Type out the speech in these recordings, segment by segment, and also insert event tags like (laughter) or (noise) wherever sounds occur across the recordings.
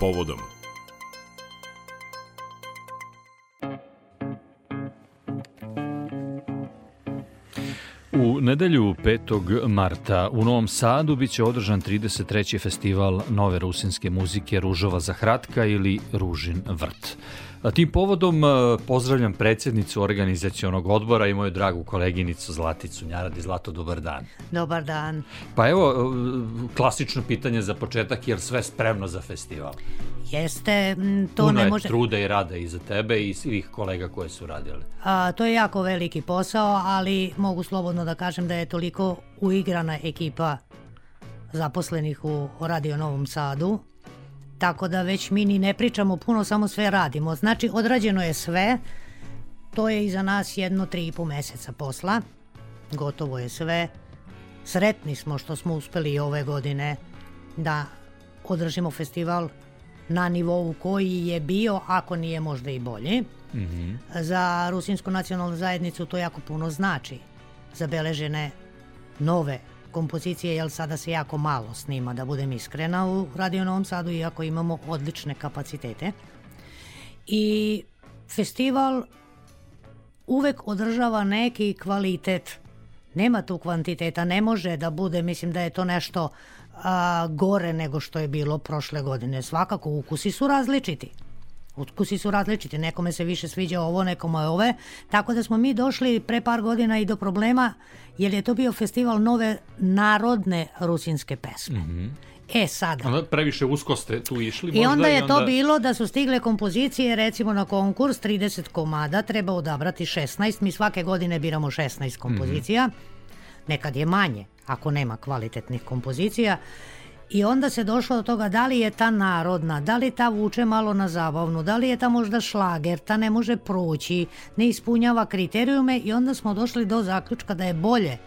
povodom. U nedelju 5. marta u Novom Sadu biće održan 33. festival nove rusinske muzike Ružova za Hratka ili Ružin vrt. Tim povodom pozdravljam predsjednicu organizacionog odbora i moju dragu koleginicu Zlaticu Njaradi. Zlato, dobar dan. Dobar dan. Pa evo, klasično pitanje za početak, jer sve spremno za festival? Jeste, to Puno ne je može... truda i rada i za tebe i svih kolega koje su radili. A, to je jako veliki posao, ali mogu slobodno da kažem da je toliko uigrana ekipa zaposlenih u Radio Novom Sadu, tako da već mi ni ne pričamo puno, samo sve radimo. Znači, odrađeno je sve, to je iza nas jedno tri i po meseca posla, gotovo je sve. Sretni smo što smo uspeli ove godine da održimo festival na nivou koji je bio, ako nije možda i bolji. Mm -hmm. Za Rusinsku nacionalnu zajednicu to jako puno znači. Zabeležene nove kompozicije, jer sada se jako malo snima, da budem iskrena, u Radio Novom Sadu, iako imamo odlične kapacitete. I festival uvek održava neki kvalitet. Nema tu kvantiteta, ne može da bude, mislim da je to nešto a, gore nego što je bilo prošle godine. Svakako, ukusi su različiti. Ukusi su različiti, nekome se više sviđa ovo, nekome ove, tako da smo mi došli pre par godina i do problema, jer je to bio festival nove narodne rusinske pesme. Mm -hmm. E sada. Onda previše usko ste tu išli I možda onda je i onda... to bilo da su stigle kompozicije, recimo na konkurs 30 komada, treba odabrati 16, mi svake godine biramo 16 kompozicija, mm -hmm. nekad je manje, ako nema kvalitetnih kompozicija. I onda se došlo do toga da li je ta narodna, da li ta vuče malo na zabavnu, da li je ta možda šlager, ta ne može proći, ne ispunjava kriterijume i onda smo došli do zaključka da je bolje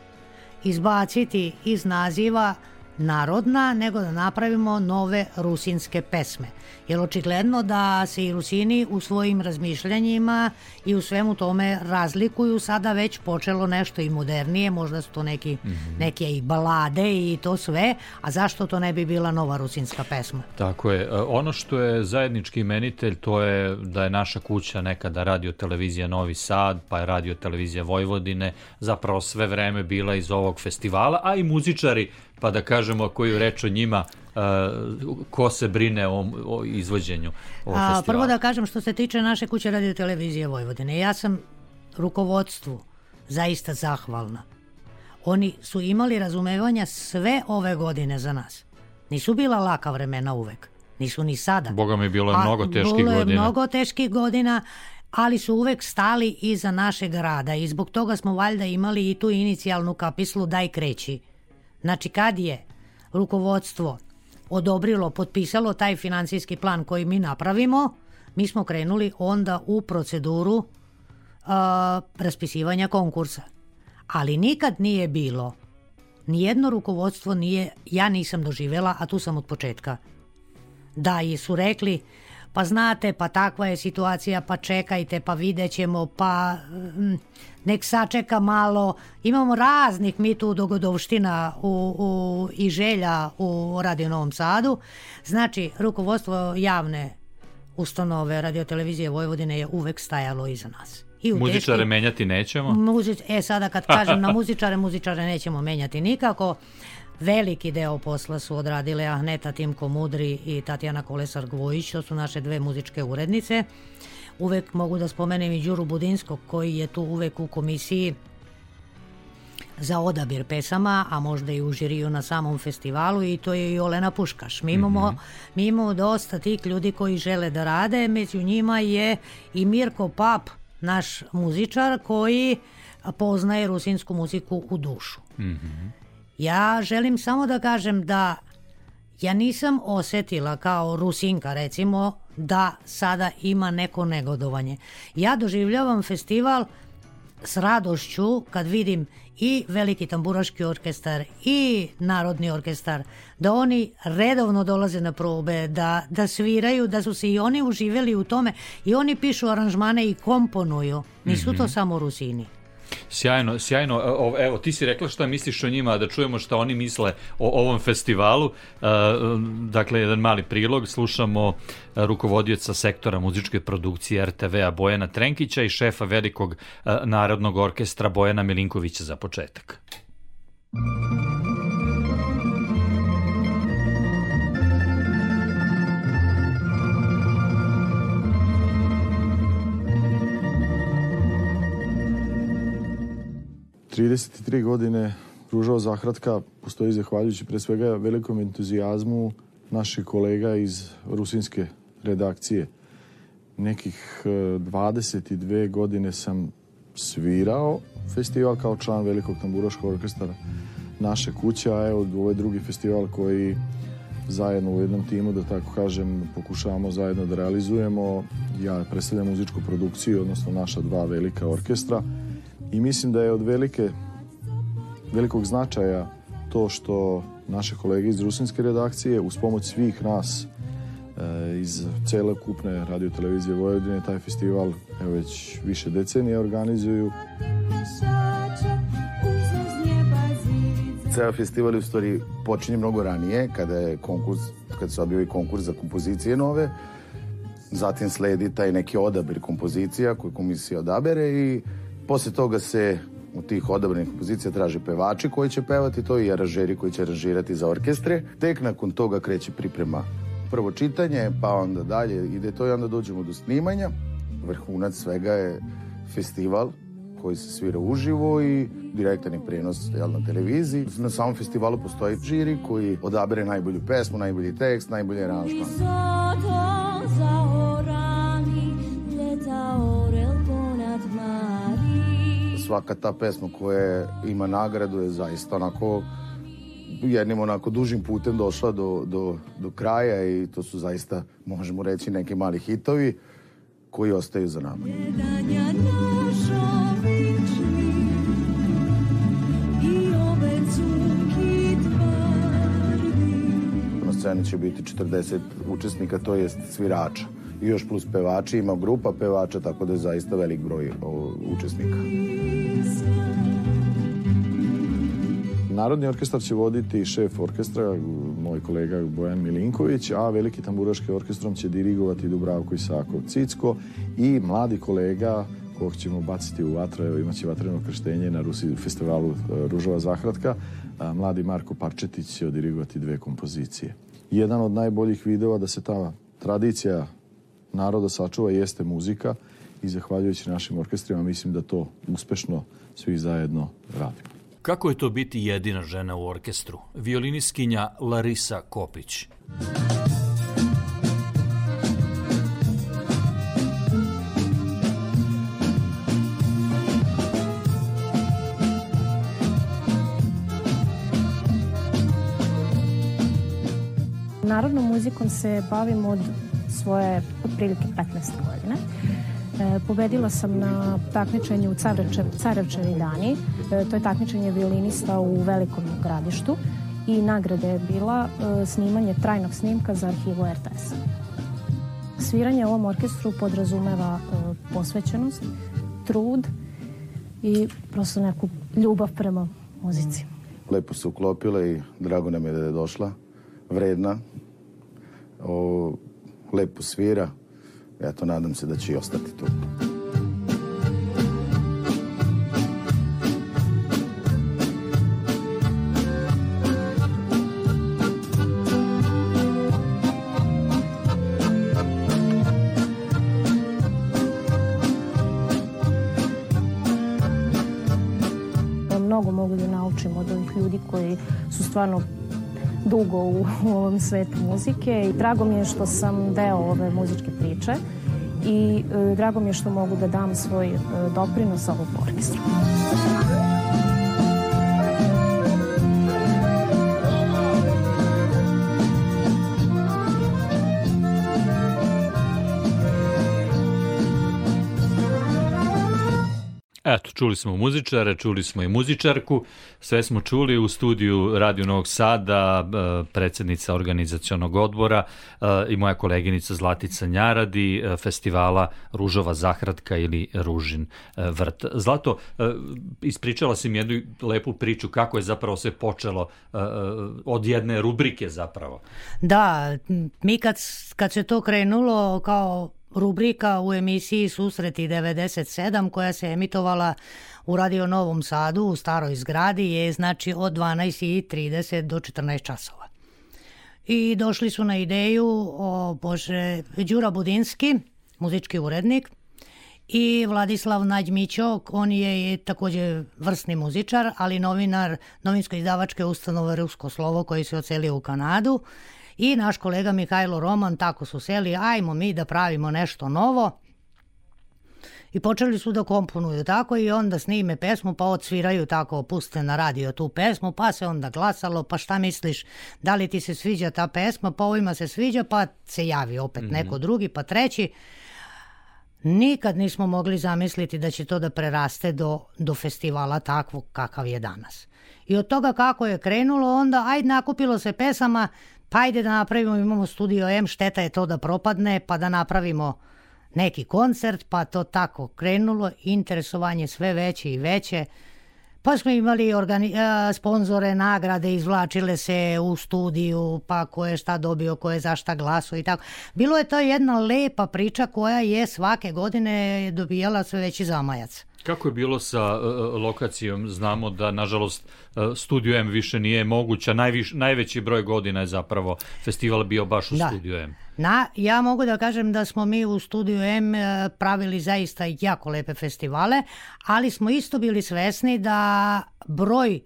izbaciti iz naziva narodna nego da napravimo nove rusinske pesme. Jer očigledno da se i Rusini u svojim razmišljanjima i u svemu tome razlikuju. Sada već počelo nešto i modernije, možda su to neki, mm -hmm. neke i balade i to sve, a zašto to ne bi bila nova rusinska pesma? Tako je. Ono što je zajednički imenitelj to je da je naša kuća nekada radio televizija Novi Sad, pa je radio televizija Vojvodine, zapravo sve vreme bila iz ovog festivala, a i muzičari pa da kažemo koju reč o njima, ko se brine o, o izvođenju ovog A, festivala? Prvo da kažem što se tiče naše kuće radio televizije Vojvodine. Ja sam rukovodstvu zaista zahvalna. Oni su imali razumevanja sve ove godine za nas. Nisu bila laka vremena uvek. Nisu ni sada. Boga mi bilo je mnogo teških bilo je godina. mnogo teških godina, ali su uvek stali iza našeg rada i zbog toga smo valjda imali i tu inicijalnu kapislu daj kreći. Znači kad je rukovodstvo odobrilo, potpisalo taj financijski plan koji mi napravimo, mi smo krenuli onda u proceduru uh, raspisivanja konkursa. Ali nikad nije bilo, nijedno rukovodstvo nije, ja nisam doživela, a tu sam od početka, da su rekli pa znate, pa takva je situacija, pa čekajte, pa vidjet ćemo, pa mm, nek sačeka malo. Imamo raznih mi tu dogodovština u, u, i želja u Radio Novom Sadu. Znači, rukovodstvo javne ustanove radiotelevizije Vojvodine je uvek stajalo iza nas. I u muzičare teški, menjati nećemo? Muzič, e, sada kad kažem na muzičare, muzičare nećemo menjati nikako. Veliki deo posla su odradile Ahneta Timko Mudri i Tatjana Kolesar-Gvojić, to su naše dve muzičke urednice. Uvek mogu da spomenem i Đuru Budinskog koji je tu uvek u komisiji za odabir pesama, a možda i u žiriju na samom festivalu i to je i Olena Puškaš. Mi imamo, mm -hmm. mi imamo dosta tih ljudi koji žele da rade, među njima je i Mirko Pap, naš muzičar koji poznaje rusinsku muziku u dušu. Mm -hmm. Ja želim samo da kažem da ja nisam osetila kao Rusinka recimo da sada ima neko negodovanje. Ja doživljavam festival s radošću kad vidim i veliki tamburaški orkestar i narodni orkestar, da oni redovno dolaze na probe, da, da sviraju, da su se i oni uživeli u tome i oni pišu aranžmane i komponuju. Nisu mm -hmm. to samo Rusini. Sjajno, sjajno. Evo, ti si rekla šta misliš o njima, da čujemo šta oni misle o ovom festivalu. E, dakle, jedan mali prilog. Slušamo rukovodioca sektora muzičke produkcije RTV-a Bojana Trenkića i šefa velikog e, narodnog orkestra Bojana Milinkovića za početak. Muzika 33 godine pružao zahratka postoji zahvaljujući pre svega velikom entuzijazmu naših kolega iz rusinske redakcije. Nekih 22 e, godine sam svirao festival kao član velikog tamburaškog orkestra naše kuće, a evo ovo je drugi festival koji zajedno u jednom timu, da tako kažem, pokušavamo zajedno da realizujemo. Ja predstavljam muzičku produkciju, odnosno naša dva velika orkestra i mislim da je od velike, velikog značaja to što naše kolege iz rusinske redakcije uz pomoć svih nas e, iz cele kupne radiotelevizije Vojvodine taj festival evo već više decenija organizuju. Ceo festival u stvari počinje mnogo ranije kada je konkurs, kad se objavi konkurs za kompozicije nove. Zatim sledi taj neki odabir kompozicija koju komisija odabere i Posle toga se u tih odabranih kompozicija traže pevači koji će pevati to i aranžeri koji će aranžirati za orkestre. Tek nakon toga kreće priprema prvo čitanje, pa onda dalje ide to i onda dođemo do snimanja. Vrhunac svega je festival koji se svira uživo i direktan je prenos jel, na televiziji. Na samom festivalu postoji žiri koji odabere najbolju pesmu, najbolji tekst, najbolji aranžman. Svaka ta pesma koja ima nagradu je zaista onako jednim onako dužim putem došla do, do, do kraja i to su zaista, možemo reći, neki mali hitovi koji ostaju za nama. Na sceni će biti 40 učesnika, to jest svirača i još plus pevači, ima grupa pevača, tako da je zaista velik broj učesnika. Narodni orkestar će voditi šef orkestra, moj kolega Bojan Milinković, a veliki tamburaški orkestrom će dirigovati Dubravko Isakov Cicko i mladi kolega kog ćemo baciti u vatru, evo imaće vatreno krštenje na Rusi festivalu e, Ružova Zahratka, a, mladi Marko Parčetić će odirigovati dve kompozicije. Jedan od najboljih videova da se ta tradicija naroda sačuva jeste muzika i zahvaljujući našim orkestrima mislim da to uspešno svi zajedno radimo. Kako je to biti jedina žena u orkestru? Violiniskinja Larisa Kopić. Narodnom muzikom se bavim od svoje otprilike 15 godine. E, pobedila sam na takmičenju u Carevčev, Carevčevi dani. E, to je takmičenje violinista u velikom gradištu i nagrada je bila e, snimanje trajnog snimka za arhivu RTS. Sviranje ovom orkestru podrazumeva e, posvećenost, trud i prosto neku ljubav prema muzici. Lepo se uklopila i drago nam je da je došla, vredna. O, lepo svira. Eto, nadam se da će i ostati tu. mnogo mogu da naučim od ovih ljudi koji su stvarno dugo u, ovom svetu muzike i drago mi je što sam deo ove muzičke priče i e, drago mi je što mogu da dam svoj e, doprinos ovog orkestra. Čuli smo muzičare, čuli smo i muzičarku, sve smo čuli u studiju Radio Novog Sada, e, predsednica organizacionog odbora e, i moja koleginica Zlatica Njaradi, e, festivala Ružova Zahratka ili Ružin vrt. Zlato, ispričala si mi jednu lepu priču kako je zapravo sve počelo od jedne rubrike zapravo. Da, mi kad, kad se to krenulo kao rubrika u emisiji Susreti 97 koja se emitovala u Radio Novom Sadu u staroj zgradi je znači od 12.30 do 14 časova. I došli su na ideju o Bože Đura Budinski, muzički urednik, i Vladislav Nađmićok, on je takođe vrsni muzičar, ali novinar novinsko-izdavačke ustanove Rusko slovo koji se ocelio u Kanadu I naš kolega Mihajlo Roman tako su seli, ajmo mi da pravimo nešto novo. I počeli su da komponuju tako i onda snime pesmu pa odsviraju tako, puste na radio tu pesmu pa se onda glasalo pa šta misliš da li ti se sviđa ta pesma pa ovima se sviđa pa se javi opet mm -hmm. neko drugi pa treći. Nikad nismo mogli zamisliti da će to da preraste do, do festivala takvog kakav je danas. I od toga kako je krenulo onda ajde nakupilo se pesama pa ajde da napravimo, imamo studio M, šteta je to da propadne, pa da napravimo neki koncert, pa to tako krenulo, interesovanje sve veće i veće. Pa smo imali organi, sponzore, nagrade, izvlačile se u studiju, pa ko je šta dobio, ko je za šta glaso i tako. Bilo je to jedna lepa priča koja je svake godine dobijala sve veći zamajac. Kako je bilo sa uh, lokacijom? Znamo da, nažalost, uh, Studio M više nije moguća. Najviš, najveći broj godina je zapravo festival bio baš u da. Studio M. Na, ja mogu da kažem da smo mi u Studiju M pravili zaista jako lepe festivale, ali smo isto bili svesni da broj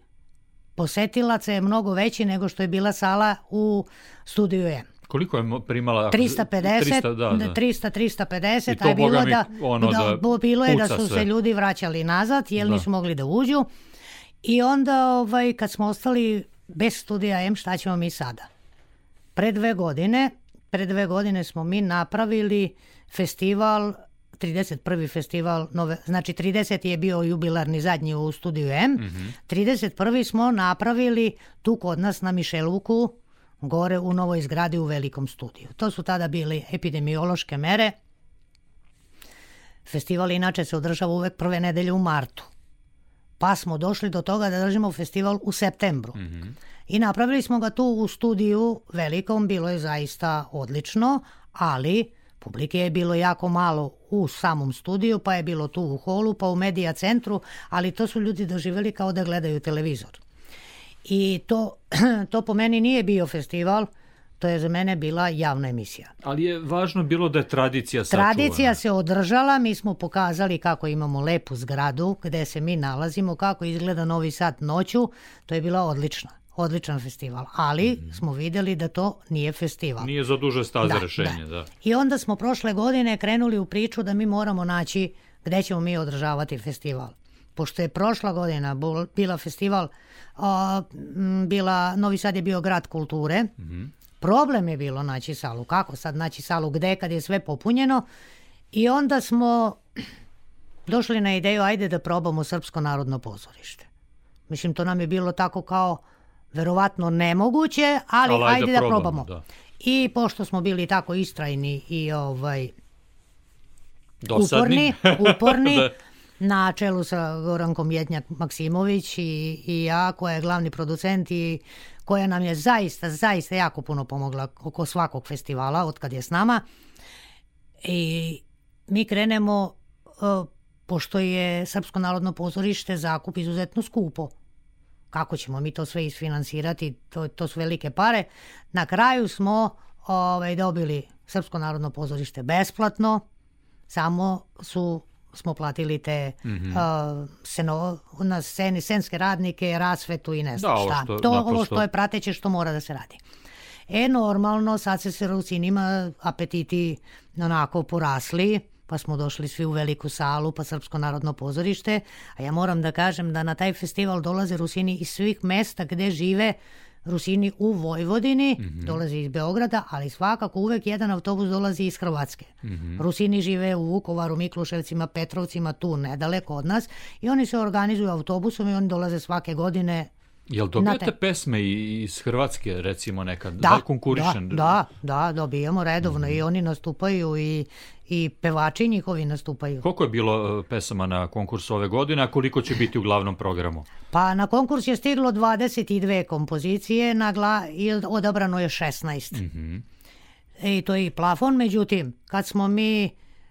posetilaca je mnogo veći nego što je bila sala u Studiju M. Koliko je primala? 350, 300, da, da. 300 350, a bilo da, ono da, da bilo je da su sve. se ljudi vraćali nazad, jer da. nisu mogli da uđu. I onda ovaj, kad smo ostali bez studija M, šta ćemo mi sada? Pre dve godine, pre dve godine smo mi napravili festival 31. festival nove, znači 30. je bio jubilarni zadnji u studiju M. Mm -hmm. 31. smo napravili tu kod nas na Mišeluku gore u novoj zgradi u velikom studiju. To su tada bili epidemiološke mere. Festival inače se održava uvek prve nedelje u martu. Pa smo došli do toga da držimo festival u septembru. Mm -hmm. I napravili smo ga tu u studiju velikom, bilo je zaista odlično, ali publike je bilo jako malo u samom studiju, pa je bilo tu u holu, pa u medija centru, ali to su ljudi doživeli kao da gledaju televizor. I to, (clears throat) to po meni nije bio festival, to je za mene bila javna emisija. Ali je važno bilo da je tradicija sačuvana. Tradicija se održala, mi smo pokazali kako imamo lepu zgradu gde se mi nalazimo, kako izgleda Novi Sad noću, to je bila odlična odličan festival, ali mm. smo videli da to nije festival. Nije za duže staze da, rešenje, da. da. I onda smo prošle godine krenuli u priču da mi moramo naći gde ćemo mi održavati festival pošto je prošla godina bila festival, a, bila, Novi Sad je bio grad kulture, mm -hmm. Problem je bilo naći salu. Kako sad naći salu gde kad je sve popunjeno? I onda smo (clears throat) došli na ideju ajde da probamo Srpsko narodno pozorište. Mislim, to nam je bilo tako kao verovatno nemoguće, ali, ali ajde, ajde da probamo. Da. I pošto smo bili tako istrajni i ovaj Dosadni. uporni, uporni (laughs) da na čelu sa Gorankom Jetnjak Maksimović i, i ja, koja je glavni producent i koja nam je zaista, zaista jako puno pomogla oko svakog festivala od kad je s nama. I mi krenemo, uh, pošto je Srpsko narodno pozorište zakup izuzetno skupo. Kako ćemo mi to sve isfinansirati? To, to su velike pare. Na kraju smo ovaj, dobili Srpsko narodno pozorište besplatno, samo su smo platili te mm -hmm. uh, seno, na sceni, senske radnike, rasvetu i ne znam da, šta. Što, to naprosto... ovo što je prateće što mora da se radi. E, normalno, sad se se Rusinima apetiti onako porasli, pa smo došli svi u veliku salu, pa Srpsko narodno pozorište, a ja moram da kažem da na taj festival dolaze Rusini iz svih mesta gde žive Rusini u Vojvodini, mm -hmm. dolazi iz Beograda, ali svakako uvek jedan autobus dolazi iz Hrvatske. Mm -hmm. Rusini žive u Vukovaru, Mikluševcima, Petrovcima, tu nedaleko od nas i oni se organizuju autobusom i oni dolaze svake godine Jel dobijate te... pesme iz Hrvatske, recimo nekad? Da, da konkurišen? Da, da, da, dobijamo redovno mm. i oni nastupaju i, i pevači njihovi nastupaju. Koliko je bilo e, pesama na konkursu ove godine, a koliko će biti u glavnom programu? Pa na konkurs je stiglo 22 kompozicije, na gla... i odabrano je 16. Mm -hmm. I to je i plafon, međutim, kad smo mi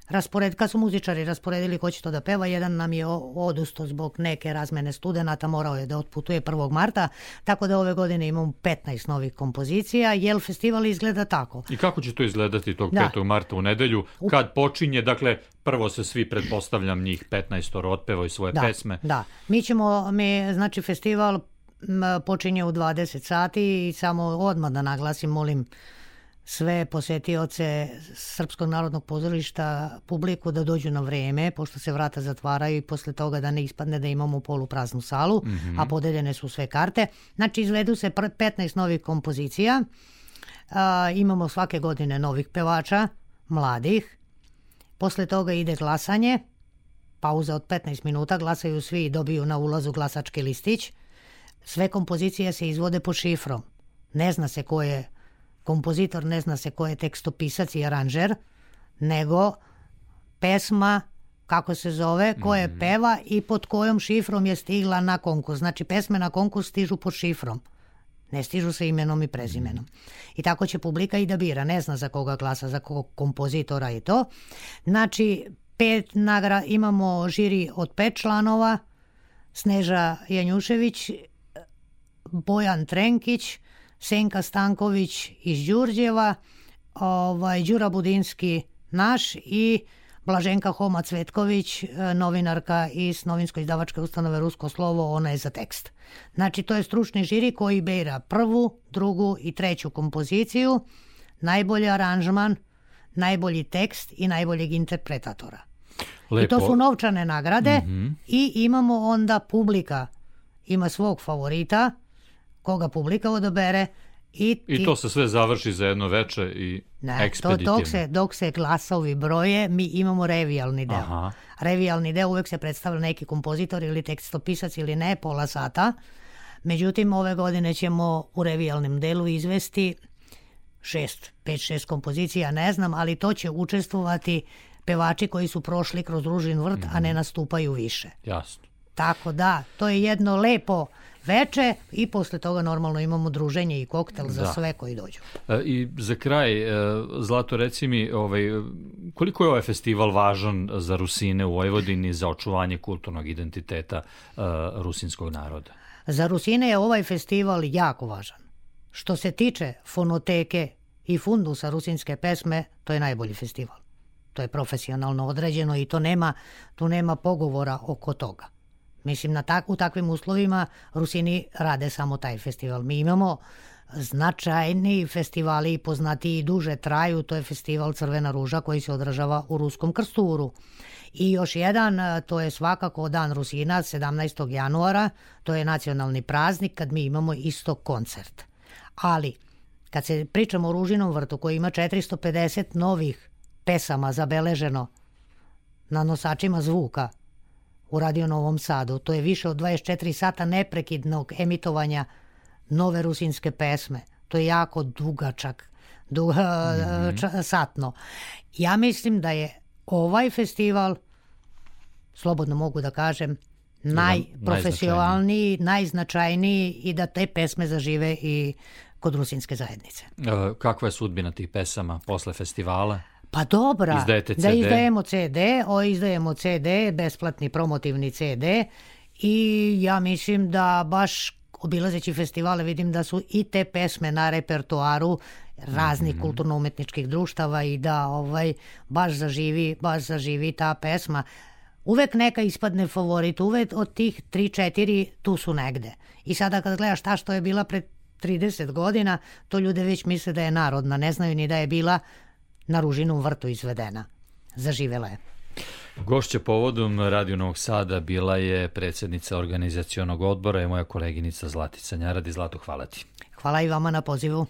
raspored, kad su muzičari rasporedili ko će to da peva, jedan nam je odusto zbog neke razmene studenta, morao je da otputuje 1. marta, tako da ove godine imamo 15 novih kompozicija, jel festival izgleda tako. I kako će to izgledati tog da. 5. marta u nedelju, kad počinje, dakle, prvo se svi, pretpostavljam, njih 15 otpevaju svoje da, pesme. Da, mi ćemo, mi, znači, festival počinje u 20 sati i samo odmah da naglasim, molim sve posetioce Srpskog narodnog pozorišta, publiku da dođu na vreme, pošto se vrata zatvaraju i posle toga da ne ispadne da imamo polupraznu salu, mm -hmm. a podeljene su sve karte. Znači, izvedu se 15 novih kompozicija, a, imamo svake godine novih pevača, mladih, posle toga ide glasanje, pauza od 15 minuta, glasaju svi i dobiju na ulazu glasački listić. Sve kompozicije se izvode po šifrom. Ne zna se ko je kompozitor ne zna se ko je tekstopisac i aranžer, nego pesma kako se zove, ko je mhm. peva i pod kojom šifrom je stigla na konkurs. Znači, pesme na konkurs stižu pod šifrom. Ne stižu sa imenom i prezimenom. I tako će publika i da bira. Ne zna za koga glasa, za kog kompozitora i to. Znači, pet nagra, imamo žiri od pet članova, Sneža Janjušević, Bojan Trenkić, Senka Stanković iz Đurđeva, ovaj, Đura Budinski naš i Blaženka Homa Cvetković, e, novinarka iz novinsko-izdavačke ustanove Rusko slovo, ona je za tekst. Znači, to je stručni žiri koji beira prvu, drugu i treću kompoziciju, najbolji aranžman, najbolji tekst i najboljeg interpretatora. Lepo. I to su novčane nagrade mm -hmm. i imamo onda publika ima svog favorita, koga publika odabere i, ti... I to se sve završi za jedno veče i ne, ekspeditivno. To, dok, se, dok se glasovi broje, mi imamo revijalni deo. Aha. Revijalni deo uvek se predstavlja neki kompozitor ili tekstopisac ili ne, pola sata. Međutim, ove godine ćemo u revijalnom delu izvesti šest, pet, šest kompozicija, ne znam, ali to će učestvovati pevači koji su prošli kroz Ružin vrt, mm -hmm. a ne mhm. nastupaju više. Jasno. Tako da, to je jedno lepo veče i posle toga normalno imamo druženje i koktel za da. sve koji dođu. E, I za kraj, e, Zlato, reci mi, ovaj, koliko je ovaj festival važan za Rusine u Vojvodini za očuvanje kulturnog identiteta uh, rusinskog naroda? Za Rusine je ovaj festival jako važan. Što se tiče fonoteke i fundusa rusinske pesme, to je najbolji festival. To je profesionalno određeno i to nema, tu nema pogovora oko toga. Mislim, na tak, u takvim uslovima Rusini rade samo taj festival. Mi imamo značajni festivali i poznati i duže traju, to je festival Crvena ruža koji se održava u Ruskom krsturu. I još jedan, to je svakako Dan Rusina, 17. januara, to je nacionalni praznik kad mi imamo isto koncert. Ali, kad se pričamo o Ružinom vrtu koji ima 450 novih pesama zabeleženo na nosačima zvuka, u Radio Novom Sadu. To je više od 24 sata neprekidnog emitovanja nove rusinske pesme. To je jako dugačak, duga, mm -hmm. satno. Ja mislim da je ovaj festival, slobodno mogu da kažem, najprofesionalniji, najznačajniji i da te pesme zažive i kod rusinske zajednice. E, kakva je sudbina tih pesama posle festivala? Pa dobra, Izdajete CD? da izdajemo CD, o, izdajemo CD, besplatni promotivni CD i ja mislim da baš obilazeći festivale vidim da su i te pesme na repertoaru raznih mm -hmm. kulturno-umetničkih društava i da ovaj baš zaživi, baš zaživi ta pesma. Uvek neka ispadne favorit, uvek od tih 3-4 tu su negde. I sada kad gledaš ta što je bila pred 30 godina, to ljude već misle da je narodna, ne znaju ni da je bila na Ružinom vrtu izvedena. Zaživela je. Gošća povodom Radio Novog Sada bila je predsednica organizacionog odbora i moja koleginica Zlatica Njaradi. Zlato, hvala ti. Hvala i vama na pozivu.